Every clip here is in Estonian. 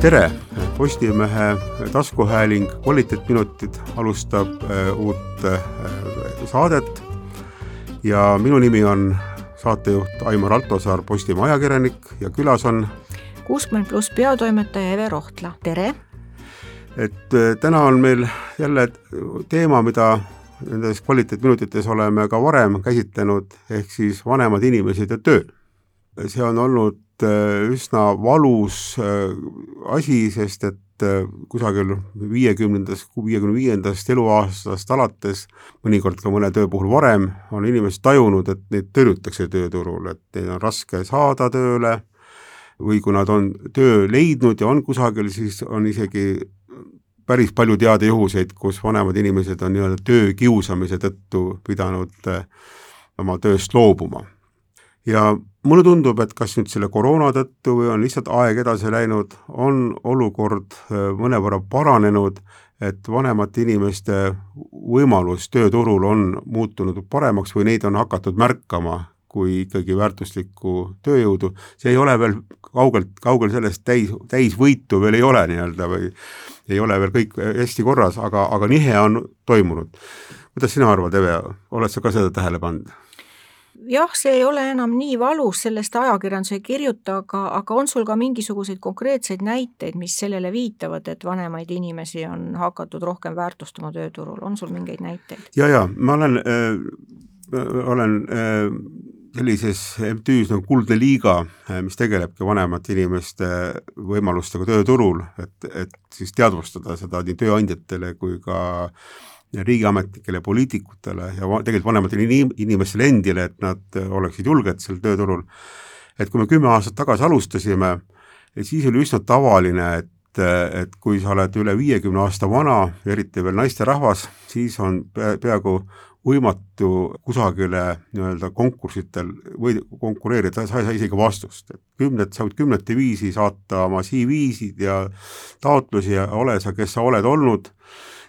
tere, Postimehe taskuhääling Kvaliteetminutid alustab äh, uut äh, saadet ja minu nimi on saatejuht Aimar Altosaar, Postimehe ajakirjanik ja külas on kuuskümmend pluss peatoimetaja Eve Rohtla, tere! et äh, täna on meil jälle teema, mida nendes kvaliteetminutites oleme ka varem käsitlenud, ehk siis vanemad inimesed ja töö. see on olnud üsna valus äh, asi, sest et äh, kusagil viiekümnendast, viiekümne viiendast eluaastast alates, mõnikord ka mõne töö puhul varem, on inimesed tajunud, et neid tõrjutakse tööturul, et neid on raske saada tööle või kui nad on töö leidnud ja on kusagil, siis on isegi päris palju teada juhuseid, kus vanemad inimesed on nii-öelda töö kiusamise tõttu pidanud oma tööst loobuma. Ja mulle tundub, et kas nüüd selle koroona tõttu või on lihtsalt aeg edasi läinud, on olukord eh, mõnevõrra paranenud, et vanemate inimeste võimalus tööturul on muutunud paremaks või neid on hakatud märkama kui ikkagi väärtuslikku tööjõudu, see ei ole veel kaugelt, kaugel sellest täis, täisvõitu veel ei ole nii-öelda või ei ole veel kõik hästi korras, aga, aga nihe on toimunud. kuidas sina arvad, Eve, oled sa ka seda tähele pannud? Jah, see ei ole enam nii valus, sellest ajakirjandus ei kirjuta, aga, aga on sul ka mingisuguseid konkreetseid näiteid, mis sellele viitavad, et vanemaid inimesi on hakatud rohkem väärtustama tööturul, on sul mingeid näiteid? ja, ja ma olen äh,, olen äh, sellises MTÜ-s nagu Kuldne Liiga, eh, mis tegelebki vanemate inimeste võimalustega tööturul, et, et siis teadvustada seda nii tööandjatele kui ka riigiametnikele, poliitikutele ja tegelikult vanematele inim inimestele endile, et nad oleksid julged seal tööturul. et kui me kümme aastat tagasi alustasime, siis oli üsna tavaline, et et kui sa oled üle viiekümne aasta vana, eriti veel naisterahvas, siis on peaaegu võimatu kusagile nii-öelda konkursitel või konkureerida, sa ei saa isegi vastust, et kümned, sa võid kümnete viisi saata oma CV-sid ja taotlusi ja ole sa, kes sa oled olnud,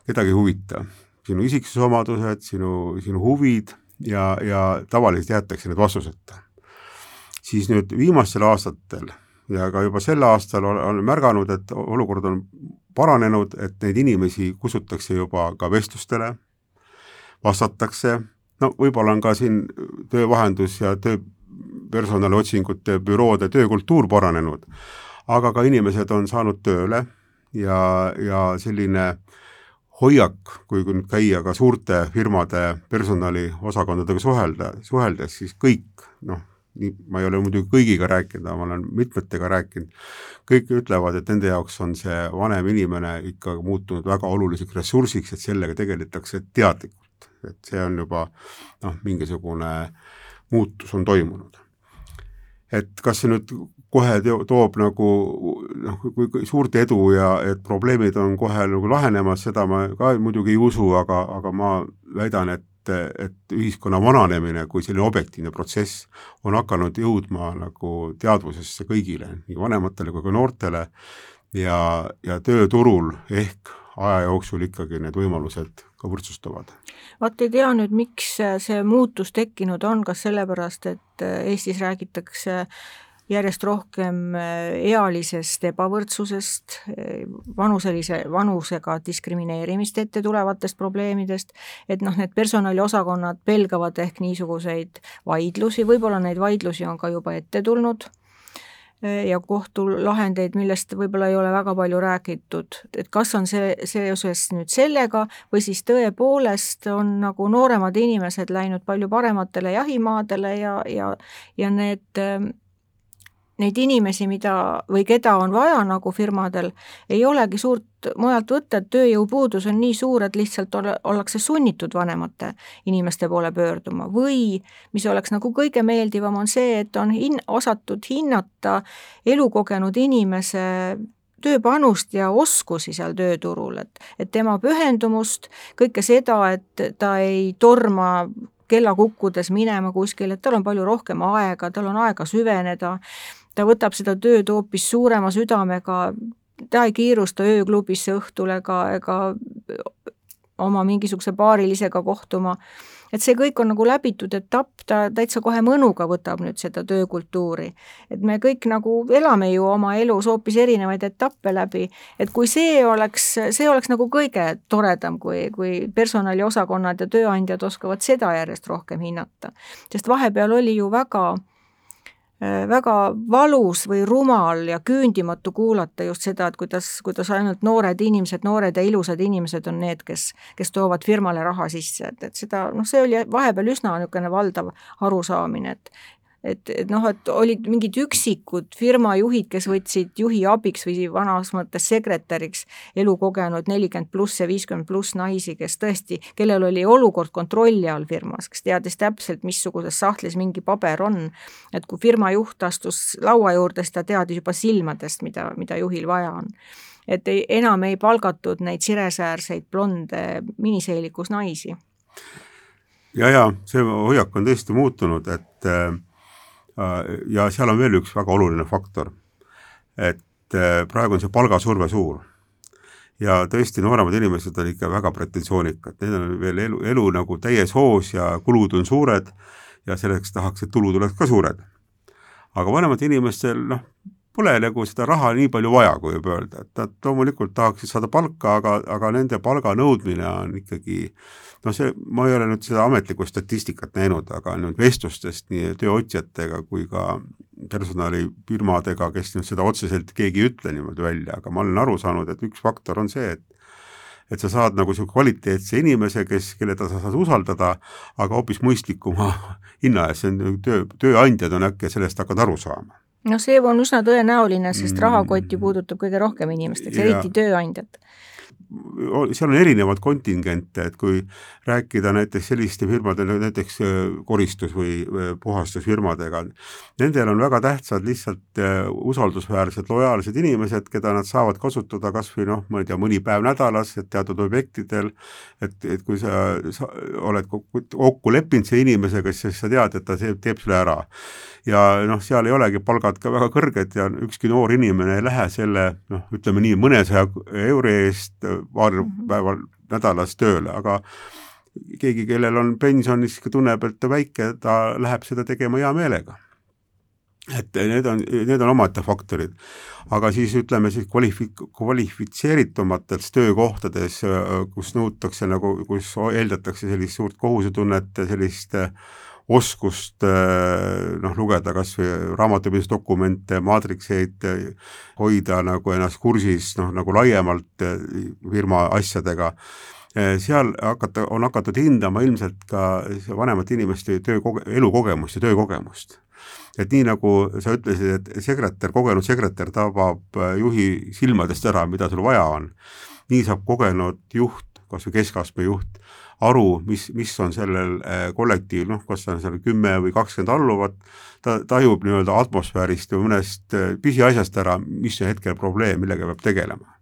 kedagi ei huvita. Sinu isiksusomadused, sinu, sinu huvid ja, ja tavaliselt jäetakse need vastuseta. siis nüüd viimastel aastatel ja ka juba sel aastal olen märganud, et olukord on paranenud, et neid inimesi kutsutakse juba ka vestlustele vastatakse, no võib-olla on ka siin töövahendus ja tööpersonaliotsingute büroode töökultuur paranenud, aga ka inimesed on saanud tööle ja, ja selline hoiak, kui nüüd käia ka suurte firmade personaliosakondadega suhelda, suheldes, siis kõik noh, nii, ma ei ole muidugi kõigiga rääkinud, aga ma olen mitmetega rääkinud, kõik ütlevad, et nende jaoks on see vanem inimene ikka muutunud väga oluliseks ressursiks, et sellega tegeletakse teadlikult et see on juba noh, mingisugune muutus on toimunud. et kas see nüüd kohe teo, toob nagu noh, kui suurt edu ja et probleemid on kohe nagu lahenemas, seda ma ka muidugi ei usu, aga, aga ma väidan, et et ühiskonna vananemine kui selline objektiivne protsess on hakanud jõudma nagu teadvusesse kõigile, nii vanematele kui ka noortele ja, ja tööturul ehk aja jooksul ikkagi need võimalused ka võrdsustuvad. vaat ei tea nüüd, miks see muutus tekkinud on, kas sellepärast, et Eestis räägitakse järjest rohkem ealisest ebavõrdsusest, vanuselise, vanusega diskrimineerimist ette tulevatest probleemidest, et noh, need personaliosakonnad pelgavad ehk niisuguseid vaidlusi, võib-olla neid vaidlusi on ka juba ette tulnud ja kohtulahendeid, millest võib-olla ei ole väga palju räägitud, et kas on see seoses nüüd sellega või siis tõepoolest on nagu nooremad inimesed läinud palju parematele jahimaadele ja, ja, ja need neid inimesi, mida või keda on vaja nagu firmadel, ei olegi suurt mujalt võtta, et tööjõupuudus on nii suur, et lihtsalt ole, ollakse sunnitud vanemate inimeste poole pöörduma. Või mis oleks nagu kõige meeldivam, on see, et on hin-, osatud hinnata elukogenud inimese tööpanust ja oskusi seal tööturul, et, et tema pühendumust, kõike seda, et ta ei torma kella kukkudes minema kuskile, et tal on palju rohkem aega, tal on aega süveneda, ta võtab seda tööd hoopis suurema südamega, ta ei kiirusta ööklubisse õhtul ega, ega oma mingisuguse paarilisega kohtuma, et see kõik on nagu läbitud etapp, ta täitsa kohe mõnuga võtab nüüd seda töökultuuri. et me kõik nagu elame ju oma elus hoopis erinevaid etappe läbi, et kui see oleks, see oleks nagu kõige toredam, kui, kui personaliosakonnad ja tööandjad oskavad seda järjest rohkem hinnata. sest vahepeal oli ju väga väga valus või rumal ja küündimatu kuulata just seda, et kuidas, kuidas ainult noored inimesed, noored ja ilusad inimesed on need, kes, kes toovad firmale raha sisse, et, et seda noh, see oli vahepeal üsna niisugune valdav arusaamine, et et, et noh, et olid mingid üksikud firmajuhid, kes võtsid juhi abiks või vanas mõttes sekretäriks elukogenud nelikümmend pluss ja viiskümmend pluss naisi, kes tõesti, kellel oli olukord kontrolli all firmas, kes teadis täpselt, missuguses sahtlis mingi paber on. et kui firma juht astus laua juurde, siis ta teadis juba silmadest, mida, mida juhil vaja on et ei, enam ei palgatud neid siresäärseid blonde miniseelikus naisi ja, ja see hoiak on tõesti muutunud, et Äh, ja seal on veel üks väga oluline faktor, et äh, praegu on see palgasurve suur ja tõesti, nooremad inimesed on ikka väga pretensioonikad, neil on veel elu, elu nagu täies hoos ja kulud on suured ja selleks tahaks, et tulud oleks ka suured. aga vanematel inimestel noh, pole nagu seda raha nii palju vaja, kui võib öelda, et nad loomulikult tahaksid saada palka, aga, aga nende palga nõudmine on ikkagi noh, see, ma ei ole nüüd seda ametlikku statistikat näinud, aga nüüd vestlustest nii tööotsijatega kui ka personalifirmadega, kes nüüd seda otseselt keegi ei ütle niimoodi välja, aga ma olen aru saanud, et üks faktor on see, et et sa saad nagu niisugune kvaliteetse inimese, kes, kelle ta sa saad usaldada, aga hoopis mõistlikuma hinna eest, see on töö, tööandjad on äkki sellest hakanud aru saama noh, see on üsna tõenäoline, sest rahakott ju puudutab kõige rohkem inimesteks, eriti tööandjat seal on erinevaid kontingente, et kui rääkida näiteks selliste firmade, näiteks äh, koristus- või puhastusfirmadega, nendel on väga tähtsad lihtsalt äh, usaldusväärsed, lojaalsed inimesed, keda nad saavad kasutada kas või noh, ma ei tea, mõni päev nädalas, et teatud objektidel, et, et kui sa, sa oled kokku leppinud see inimesega, siis sa tead, et ta teeb, teeb selle ära. ja noh, seal ei olegi palgad ka väga kõrged ja ükski noor inimene ei lähe selle noh, ütleme nii, mõnesaja euri eest paar mhm. päeva nädalas tööle, aga keegi, kellel on pension, siis tunneb, et ta väike, ta läheb seda tegema hea meelega. et need on, need on omaette faktorid. aga siis ütleme siis kvalifi-, kvalifitseeritumates töökohtades, kus nõutakse nagu, kus eeldatakse sellist suurt kohusetunnet, sellist äh, oskust äh, noh, lugeda kas või raamatupidamisdokumente, maatrikseid, hoida nagu ennast kursis noh, nagu laiemalt äh, firma asjadega, äh, seal hakata, on hakatud hindama ilmselt ka vanemate inimeste töökoge-, elukogemust ja töökogemust. et nii, nagu sa ütlesid, et sekretär, kogenud sekretär tabab juhi silmadest ära, mida sul vaja on, nii saab kogenud juht, kas või keskastme juht, aru, mis, mis on sellel äh, kollektiivil, noh, kas on seal kümme või kakskümmend alluvat, ta tajub nii-öelda atmosfäärist või mõnest äh, pisiasjast ära, mis on hetkel probleem, millega peab tegelema.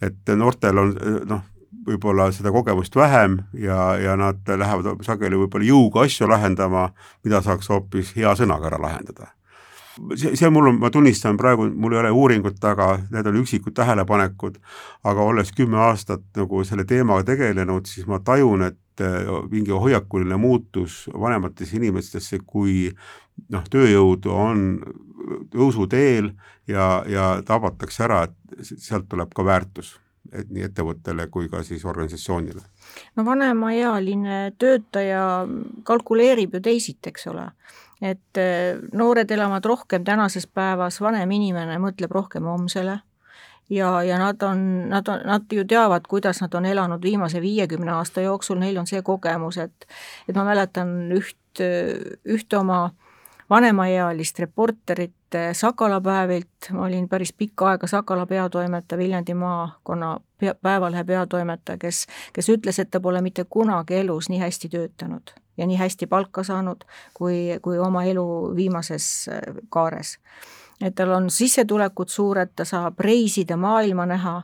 et noortel on äh, noh, võib-olla seda kogemust vähem ja, ja nad lähevad sageli võib-olla jõuga asju lahendama, mida saaks hoopis hea sõnaga ära lahendada see, see mul on, ma tunnistan praegu, mul ei ole uuringut taga, need on üksikud tähelepanekud, aga olles kümme aastat nagu selle teemaga tegelenud, siis ma tajun, et äh, mingi hoiakuline muutus vanemates inimestesse, kui noh, tööjõud on tõusuteel ja, ja tabatakse ära, et sealt tuleb ka väärtus et nii ettevõttele kui ka siis organisatsioonile. no vanemaealine töötaja kalkuleerib ju teisiti, eks ole et äh, noored elavad rohkem tänases päevas, vanem inimene mõtleb rohkem homsele ja, ja nad on, nad on, nad ju teavad, kuidas nad on elanud viimase viiekümne aasta jooksul, neil on see kogemus, et et ma mäletan üht, ühte oma vanemaealist reporterit Sakala päevilt, ma olin päris pikka aega Sakala peatoimetaja, Viljandi maakonna pea, päevalehe peatoimetaja, kes, kes ütles, et ta pole mitte kunagi elus nii hästi töötanud ja nii hästi palka saanud, kui, kui oma elu viimases äh, kaares. et tal on sissetulekud suured, ta saab reisida, maailma näha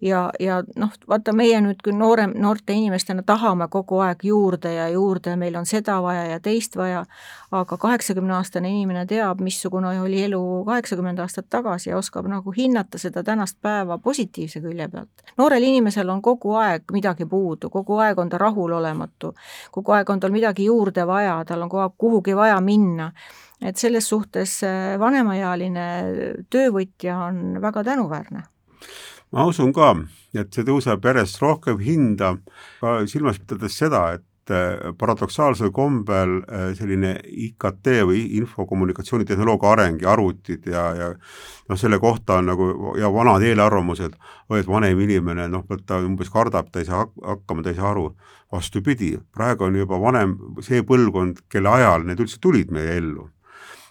ja, ja noh, vaata, meie nüüd küll noorem, noorte inimestena tahame kogu aeg juurde ja juurde, meil on seda vaja ja teist vaja, aga kaheksakümneaastane inimene teab, missugune oli elu kaheksakümmend aastat tagasi ja oskab nagu hinnata seda tänast päeva positiivse külje pealt. noorel inimesel on kogu aeg midagi puudu, kogu aeg on ta rahulolematu, kogu aeg on tal midagi juurde vaja, tal on kogu aeg kuhugi vaja minna et selles suhtes vanemaealine töövõtja on väga tänuväärne ma usun ka, et see tõuseb järjest rohkem hinda, ka silmas pidades seda, et äh, paradoksaalsel kombel äh, selline IKT või infokommunikatsioonitehnoloogia areng ja arvutid ja, ja noh, selle kohta on nagu ja vanad eelarvamused, et vanem inimene noh, ta umbes kardab, ta ei saa hakkama, ta ei saa aru. vastupidi, praegu on juba vanem see põlvkond, kelle ajal need üldse tulid meie ellu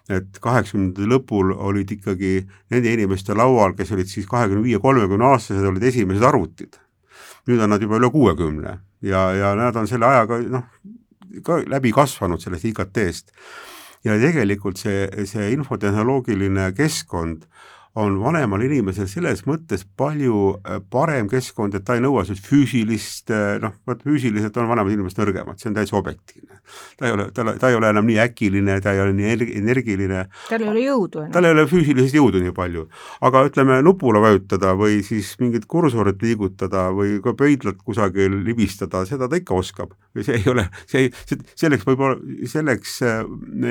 et kaheksakümnendate lõpul olid ikkagi nende inimeste laual, kes olid siis kahekümne viie, kolmekümne aastased, olid esimesed arvutid. nüüd on nad juba üle kuuekümne ja, ja nad on selle ajaga noh, ka läbi kasvanud sellest IKT-st. ja tegelikult see, see infotehnoloogiline keskkond on vanemal inimesel selles mõttes palju äh, parem keskkond, et ta ei nõua sellist füüsilist, äh, noh, vot füüsiliselt on vanemad inimesed nõrgemad, see on täitsa objektiivne. ta ei ole, ta, ta ei ole enam nii äkiline, ta ei ole nii energiline. tal ei ole jõudu enam. tal ei ole füüsilist jõudu nii palju. aga ütleme, nupule vajutada või siis mingit kursorit liigutada või ka pöidlat kusagil libistada, seda ta ikka oskab. see ei ole, see ei, selleks võib-olla, selleks äh,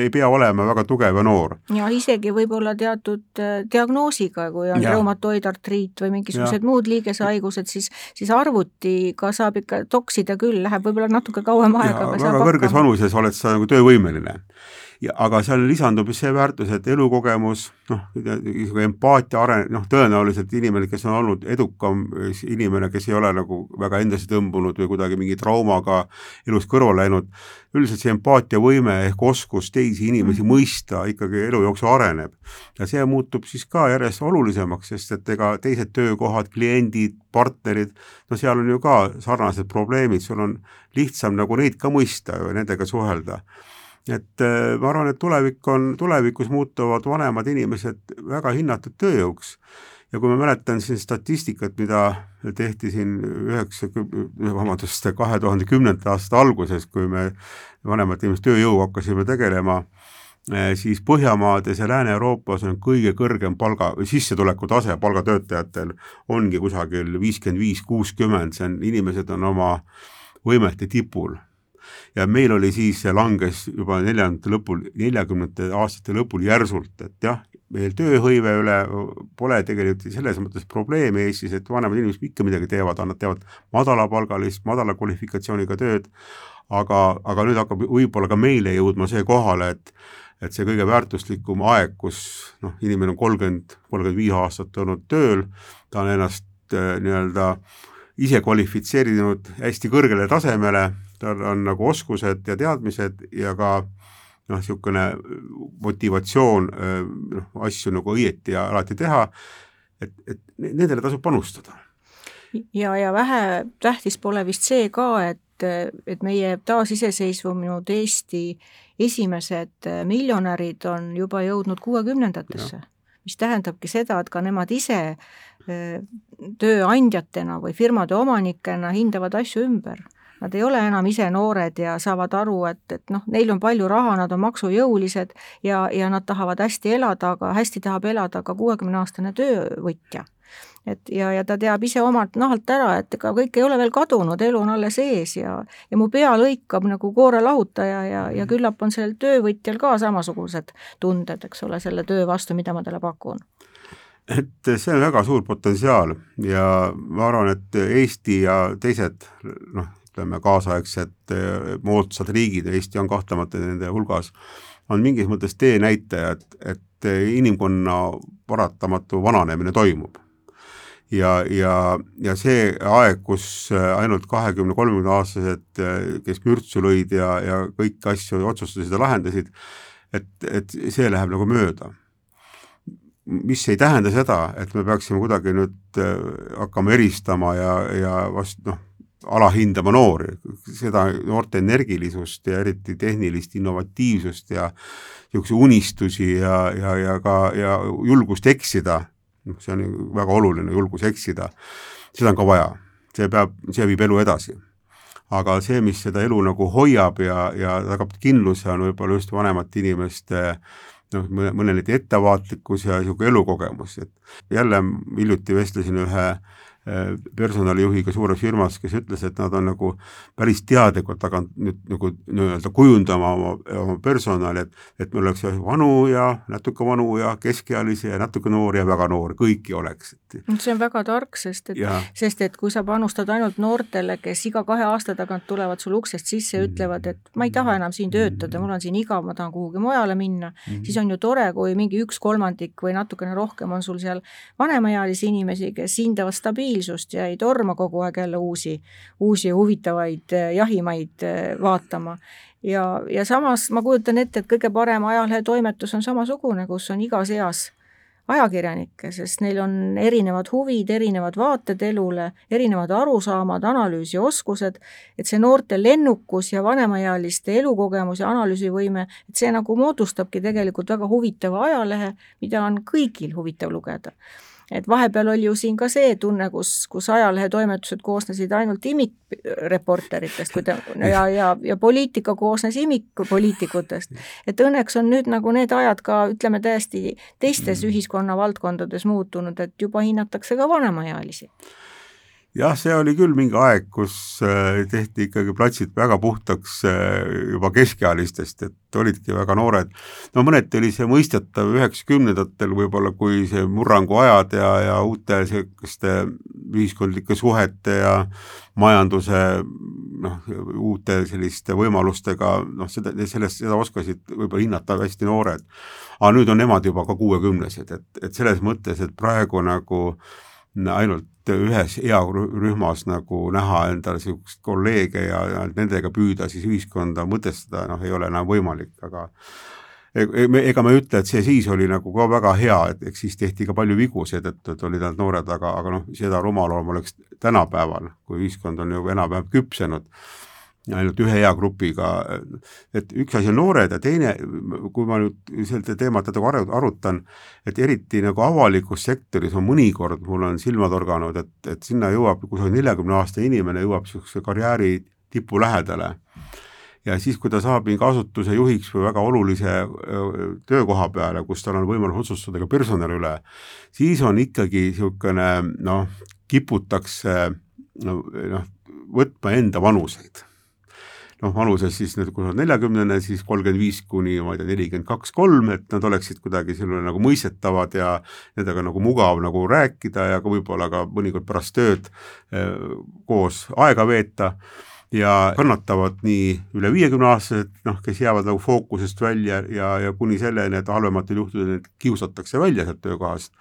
ei pea olema väga tugev ja noor. ja isegi võib-olla teatud diagnoos diagnoosiga, kui on reumatoidartriit või mingisugused ja. muud liigesehaigused, siis, siis arvutiga saab ikka toksida küll, läheb võib-olla natuke kauem aega, aga väga kõrges vanuses oled sa nagu töövõimeline ja aga seal lisandub just see väärtus, et elukogemus, noh, empaatia areng-, noh, tõenäoliselt inimene, kes on olnud edukam inimene, kes ei ole nagu väga endasse tõmbunud või kuidagi mingi traumaga elus kõrvale läinud, üldiselt see empaatiavõime ehk oskus teisi inimesi mm. mõista ikkagi elu jooksul areneb. ja see muutub siis ka järjest olulisemaks, sest et ega teised töökohad, kliendid, partnerid, no seal on ju ka sarnased probleemid, sul on lihtsam nagu neid ka mõista ja nendega suhelda et äh, ma arvan, et tulevik on, tulevikus muutuvad vanemad inimesed väga hinnatud tööjõuks. Ja kui ma mäletan siin statistikat, mida tehti siin üheksakümne, vabandust, kahe tuhande kümnenda aasta alguses, kui me vanemate inimeste tööjõuga hakkasime tegelema, äh, siis Põhjamaades ja Lääne-Euroopas on kõige kõrgem palga sissetuleku tase palgatöötajatel ongi kusagil viiskümmend viis, kuuskümmend, see on, inimesed on oma võimete tipul ja meil oli siis, see langes juba neljandate lõpul, neljakümnendate aastate lõpul järsult, et jah, meil tööhõive üle pole tegelikult selles mõttes probleemi Eestis, et vanemad inimesed ikka midagi teevad, nad teevad madalapalgalist, madala kvalifikatsiooniga tööd, aga, aga nüüd hakkab võib-olla ka meile jõudma see kohale, et et see kõige väärtuslikum aeg, kus noh, inimene on kolmkümmend, kolmkümmend viis aastat olnud tööl, ta on ennast äh, nii-öelda ise kvalifitseerinud hästi kõrgele tasemele, tal on nagu oskused ja teadmised ja ka noh, niisugune motivatsioon noh, asju nagu õieti ja alati teha, et, et nendele tasub panustada. ja, ja vähetähtis pole vist see ka, et, et meie taasiseseisvunud Eesti esimesed miljonärid on juba jõudnud kuuekümnendatesse, mis tähendabki seda, et ka nemad ise tööandjatena või firmade omanikena hindavad asju ümber Nad ei ole enam ise noored ja saavad aru, et, et noh, neil on palju raha, nad on maksujõulised ja, ja nad tahavad hästi elada, aga hästi tahab elada ka kuuekümneaastane töövõtja et ja, ja ta teab ise omalt nahalt ära, et ega kõik ei ole veel kadunud, elu on alles ees ja ja mu pea lõikab nagu koorelahutaja ja, ja mhm. küllap on sellel töövõtjal ka samasugused tunded, eks ole, selle töö vastu, mida ma talle pakun et see on väga suur potentsiaal ja ma arvan, et Eesti ja teised noh, ütleme, kaasaegsed eh, moodsad riigid, Eesti on kahtlemata nende hulgas, on mingis mõttes teenäitajad, et inimkonna paratamatu vananemine toimub. ja, ja, ja see aeg, kus ainult kahekümne, kolmekümne aastased, kes mürtsu lõid ja, ja kõiki asju otsustasid ja lahendasid, et, et see läheb nagu mööda mis ei tähenda seda, et me peaksime kuidagi nüüd hakkama eristama ja, ja vast noh, alahindama noori, seda noorte energilisust ja eriti tehnilist innovatiivsust ja niisuguseid unistusi ja, ja, ja ka, ja julgust eksida, noh, see on väga oluline, julgus eksida, seda on ka vaja, see peab, see viib elu edasi. aga see, mis seda elu nagu hoiab ja, ja tagab kindluse, on võib-olla just vanemate inimeste noh, mõnelegi ettevaatlikkus ja niisugune elukogemus, et jälle hiljuti vestlesin ühe Äh, personalijuhiga suures firmas, kes ütles, et nad on nagu päris teadlikult hakanud nüüd nagu nii-öelda kujundama oma, oma personali, et et meil oleks vanu ja natuke vanu ja keskealisi ja natuke noori ja väga noori, kõiki oleks. see on väga tark, sest et, sest et kui sa panustad ainult noortele, kes iga kahe aasta tagant tulevad sul uksest sisse ja ütlevad, et ma ei taha enam siin töötada, mul on siin igav, ma tahan kuhugi mujale minna mm, -hmm. siis on ju tore, kui mingi üks kolmandik või natukene rohkem on sul seal vanemaealisi inimesi, kes hindavad stabiilsust, stabiilsust ja ei torma kogu aeg jälle uusi, uusi huvitavaid eh, jahimaid eh, vaatama. ja, ja samas ma kujutan ette, et kõige parem ajalehetoimetus on samasugune, kus on igas eas ajakirjanikke, sest neil on erinevad huvid, erinevad vaated elule, erinevad arusaamad, analüüsioskused, et see noorte lennukus ja vanemaealiste elukogemus ja analüüsivõime, et see nagu moodustabki tegelikult väga huvitava ajalehe, mida on kõigil huvitav lugeda et vahepeal oli ju siin ka see tunne, kus, kus ajalehetoimetused koosnesid ainult imikreporteritest, kui ta ja, ja, ja poliitika koosnes imikpoliitikutest. et õnneks on nüüd nagu need ajad ka ütleme täiesti teistes mm. ühiskonna valdkondades muutunud, et juba hinnatakse ka vanemaealisi jah, see oli küll mingi aeg, kus äh, tehti ikkagi platsid väga puhtaks äh, juba keskealistest, et olidki väga noored. no mõneti oli see mõistetav üheksakümnendatel võib-olla, kui see murranguajad ja, ja uute niisuguste ühiskondlike suhete ja majanduse noh, uute selliste võimalustega, noh seda, sellest, seda oskasid võib-olla hinnata hästi noored. aga nüüd on nemad juba ka kuuekümnesed, et, et selles mõttes, et praegu nagu ainult ühes earühmas nagu näha endale niisugust kolleege ja, ja nendega püüda siis ühiskonda mõtestada, noh, ei ole enam võimalik, aga e, e, ega ma ei ütle, et see siis oli nagu ka väga hea, et eks siis tehti ka palju vigu seetõttu, et olid ainult noored, aga, aga noh, seda rumalam oleks tänapäeval, kui ühiskond on ju enam-vähem küpsenud ainult ühe eagrupiga, et üks asi on noored ja teine, kui ma nüüd seda teemat nagu arutan, et eriti nagu avalikus sektoris on mõnikord, mul on silma torganud, et, et sinna jõuab kusagil neljakümne aastane inimene jõuab niisuguse karjääri tipu lähedale. Ja siis, kui ta saab mingi asutuse juhiks või väga olulise töökoha peale, kus tal on võimalus otsustada ka personali üle, siis on ikkagi niisugune noh, kiputakse noh, võtma enda vanuseid noh, vanuses siis nüüd, kui sa oled neljakümnene, siis kolmkümmend viis kuni ma ei tea, nelikümmend kaks, kolm, et nad oleksid kuidagi sulle nagu mõistetavad ja nendega nagu mugav nagu rääkida ja ka võib-olla ka mõnikord pärast tööd eh, koos aega veeta ja kannatavad nii üle viiekümne aastased, noh, kes jäävad nagu fookusest välja ja, ja kuni selleni, et halvematel juhtudel neid kiusatakse välja sealt töökohast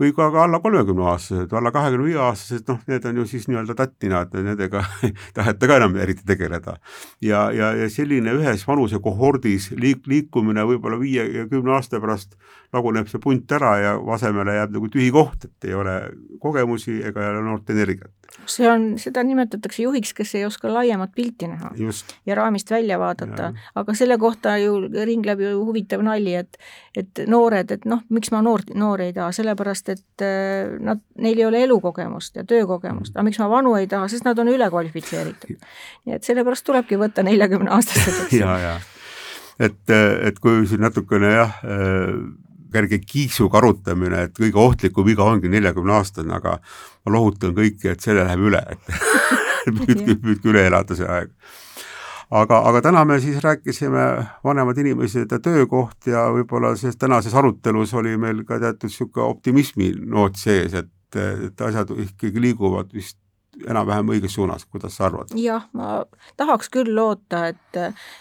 või ka, ka alla kolmekümne aastased, alla kahekümne viie aastased, noh, need on ju siis nii-öelda tattinad, nendega ei taheta ka enam eriti tegeleda. ja, ja, ja selline ühes vanusekohordis liik-, liikumine võib-olla viie ja kümne aasta pärast laguneb see punt ära ja asemele jääb nagu tühi koht, et ei ole kogemusi ega ei ole noort energiat. see on, seda nimetatakse juhiks, kes ei oska laiemat pilti näha Just. ja raamist välja vaadata, aga selle kohta ju ringleb ju huvitav nali, et et noored, et noh, miks ma noort, noori ei taha, sellepärast sellepärast et äh, nad, neil ei ole elukogemust ja töökogemust, aga miks ma vanu ei taha, sest nad on ülekvalifitseeritud. nii et sellepärast tulebki võtta neljakümneaastased. ja, ja et, et kui siin natukene jah, äh, kerge kiiksuga arutamine, et kõige ohtlikum viga ongi neljakümne aastane, aga ma lohutan kõiki, et selle läheb üle, et püüdke, püüdke üle elada see aeg aga, aga täna me siis rääkisime vanemad inimesed ja töökoht ja võib-olla selles tänases arutelus oli meil ka teatud niisugune optimismi noot sees, et, et asjad ikkagi liiguvad vist enam-vähem õiges suunas, kuidas sa arvad? jah, ma tahaks küll loota, et,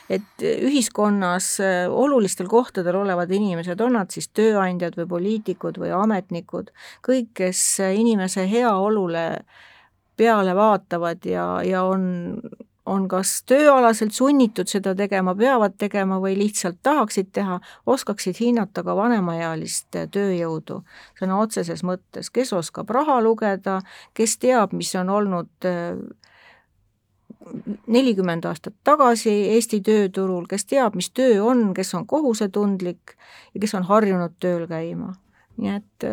et ühiskonnas olulistel kohtadel olevad inimesed, on nad siis tööandjad või poliitikud või ametnikud, kõik, kes inimese heaolule peale vaatavad ja, ja on on kas tööalaselt sunnitud seda tegema, peavad tegema või lihtsalt tahaksid teha, oskaksid hinnata ka vanemaealist tööjõudu. sõna otseses mõttes, kes oskab raha lugeda, kes teab, mis on olnud äh, nelikümmend aastat tagasi Eesti tööturul, kes teab, mis töö on, kes on kohusetundlik ja kes on harjunud tööl käima nii et,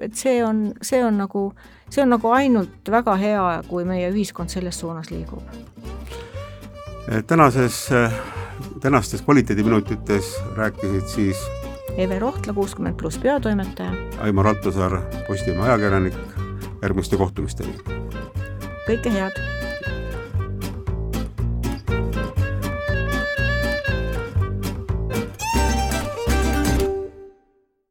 et see on, see on nagu, see on nagu ainult väga hea, kui meie ühiskond selles suunas liigub. tänases, tänastes kvaliteediminutites rääkisid siis Eve Rohtla, kuuskümmend pluss peatoimetaja. Aimar Altosaar, Postimehe ajakirjanik, järgmiste kohtumisteni! kõike head!